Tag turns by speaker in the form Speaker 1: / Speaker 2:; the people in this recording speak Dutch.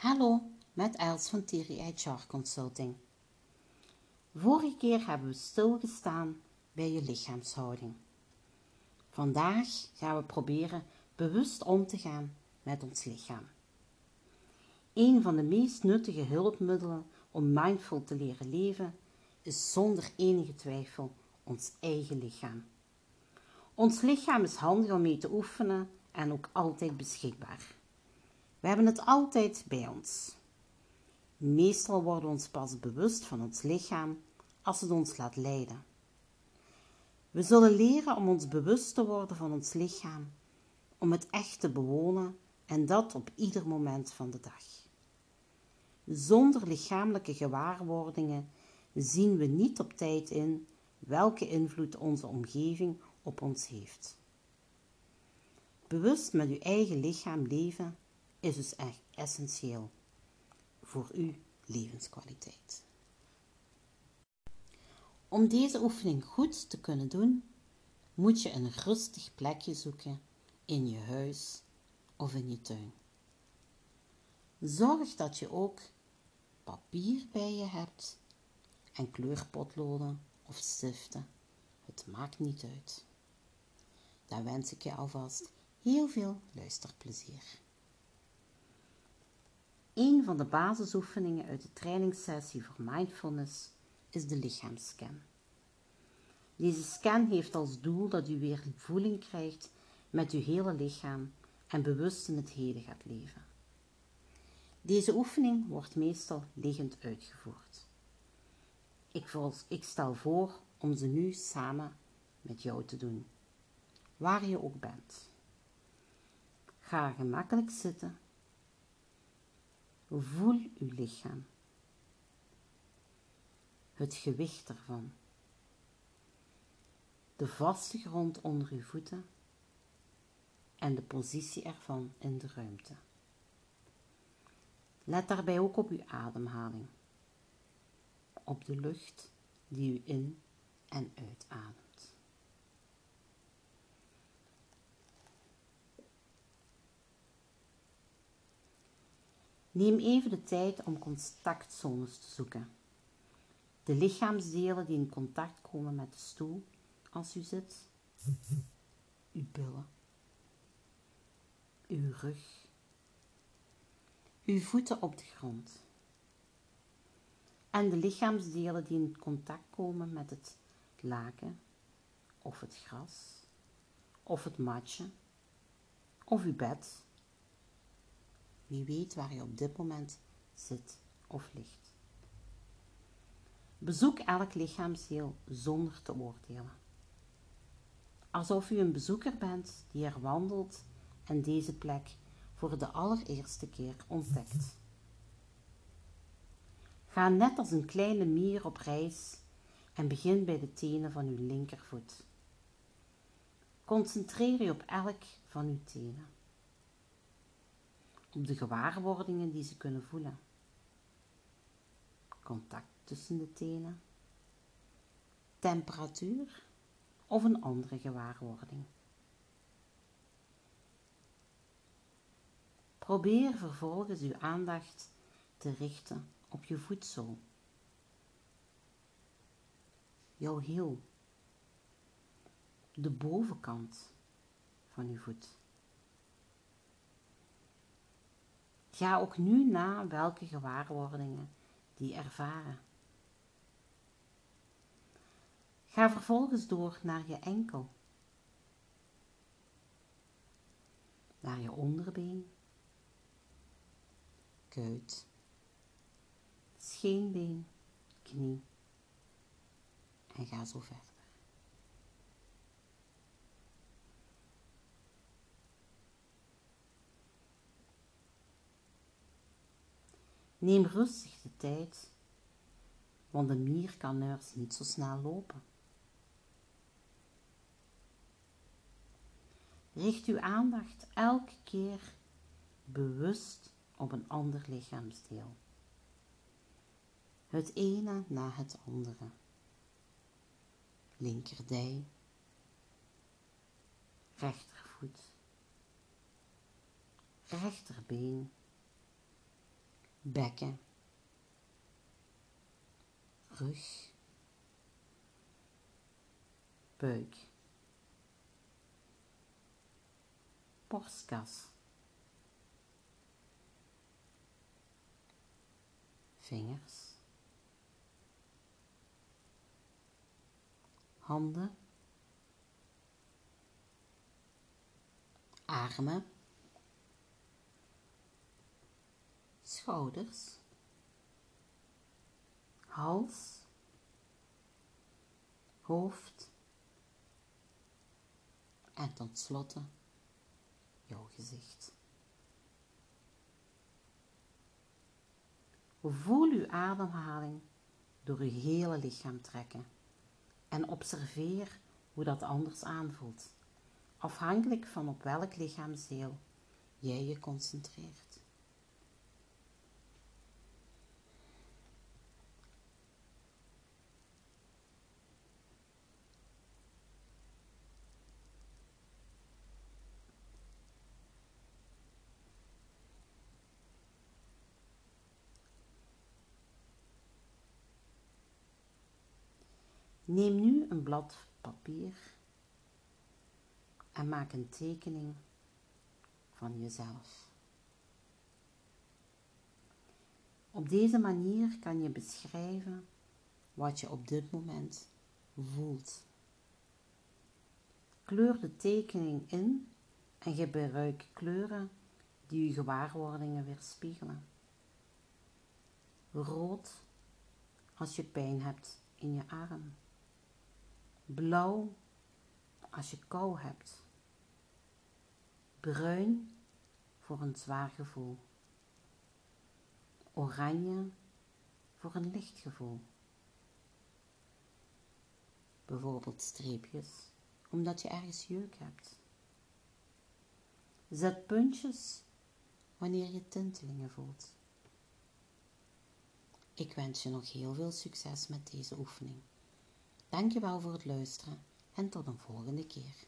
Speaker 1: Hallo, met Els van Thierry HR Consulting. Vorige keer hebben we stilgestaan bij je lichaamshouding. Vandaag gaan we proberen bewust om te gaan met ons lichaam. Een van de meest nuttige hulpmiddelen om mindful te leren leven is zonder enige twijfel ons eigen lichaam. Ons lichaam is handig om mee te oefenen en ook altijd beschikbaar. We hebben het altijd bij ons. Meestal worden we ons pas bewust van ons lichaam als het ons laat leiden. We zullen leren om ons bewust te worden van ons lichaam, om het echt te bewonen en dat op ieder moment van de dag. Zonder lichamelijke gewaarwordingen zien we niet op tijd in welke invloed onze omgeving op ons heeft. Bewust met uw eigen lichaam leven is dus echt essentieel voor uw levenskwaliteit. Om deze oefening goed te kunnen doen, moet je een rustig plekje zoeken in je huis of in je tuin. Zorg dat je ook papier bij je hebt en kleurpotloden of stiften. Het maakt niet uit. Dan wens ik je alvast heel veel luisterplezier. Een van de basisoefeningen uit de trainingssessie voor mindfulness is de lichaamsscan. Deze scan heeft als doel dat u weer voeling krijgt met uw hele lichaam en bewust in het heden gaat leven. Deze oefening wordt meestal liggend uitgevoerd. Ik, ik stel voor om ze nu samen met jou te doen, waar je ook bent. Ga gemakkelijk zitten Voel uw lichaam. Het gewicht ervan. De vaste grond onder uw voeten en de positie ervan in de ruimte. Let daarbij ook op uw ademhaling, op de lucht die u in en uitademt. Neem even de tijd om contactzones te zoeken. De lichaamsdelen die in contact komen met de stoel als u zit. Uw billen. Uw rug. Uw voeten op de grond. En de lichaamsdelen die in contact komen met het laken of het gras of het matje of uw bed wie weet waar je op dit moment zit of ligt. Bezoek elk lichaamsdeel zonder te oordelen. Alsof u een bezoeker bent die er wandelt en deze plek voor de allereerste keer ontdekt. Ga net als een kleine mier op reis en begin bij de tenen van uw linkervoet. Concentreer je op elk van uw tenen op de gewaarwordingen die ze kunnen voelen. Contact tussen de tenen, temperatuur of een andere gewaarwording. Probeer vervolgens uw aandacht te richten op je voedsel, jouw hiel, de bovenkant van uw voet. Ga ook nu na welke gewaarwordingen die ervaren. Ga vervolgens door naar je enkel, naar je onderbeen, kuit, scheenbeen, knie. En ga zo verder. Neem rustig de tijd, want de mier kan nurse niet zo snel lopen. Richt uw aandacht elke keer bewust op een ander lichaamsdeel. Het ene na het andere. Linkerdij, rechtervoet, rechterbeen, bekken, rug, buik, borstkas, vingers, handen, armen, schouders, hals, hoofd en tot slotte jouw gezicht. Voel uw ademhaling door uw hele lichaam trekken en observeer hoe dat anders aanvoelt, afhankelijk van op welk lichaamsdeel jij je concentreert. Neem nu een blad papier en maak een tekening van jezelf. Op deze manier kan je beschrijven wat je op dit moment voelt. Kleur de tekening in en gebruik kleuren die je gewaarwordingen weerspiegelen. Rood als je pijn hebt in je arm. Blauw als je kou hebt. Bruin voor een zwaar gevoel. Oranje voor een licht gevoel. Bijvoorbeeld streepjes omdat je ergens jeuk hebt. Zet puntjes wanneer je tintelingen voelt. Ik wens je nog heel veel succes met deze oefening. Dankjewel voor het luisteren en tot een volgende keer.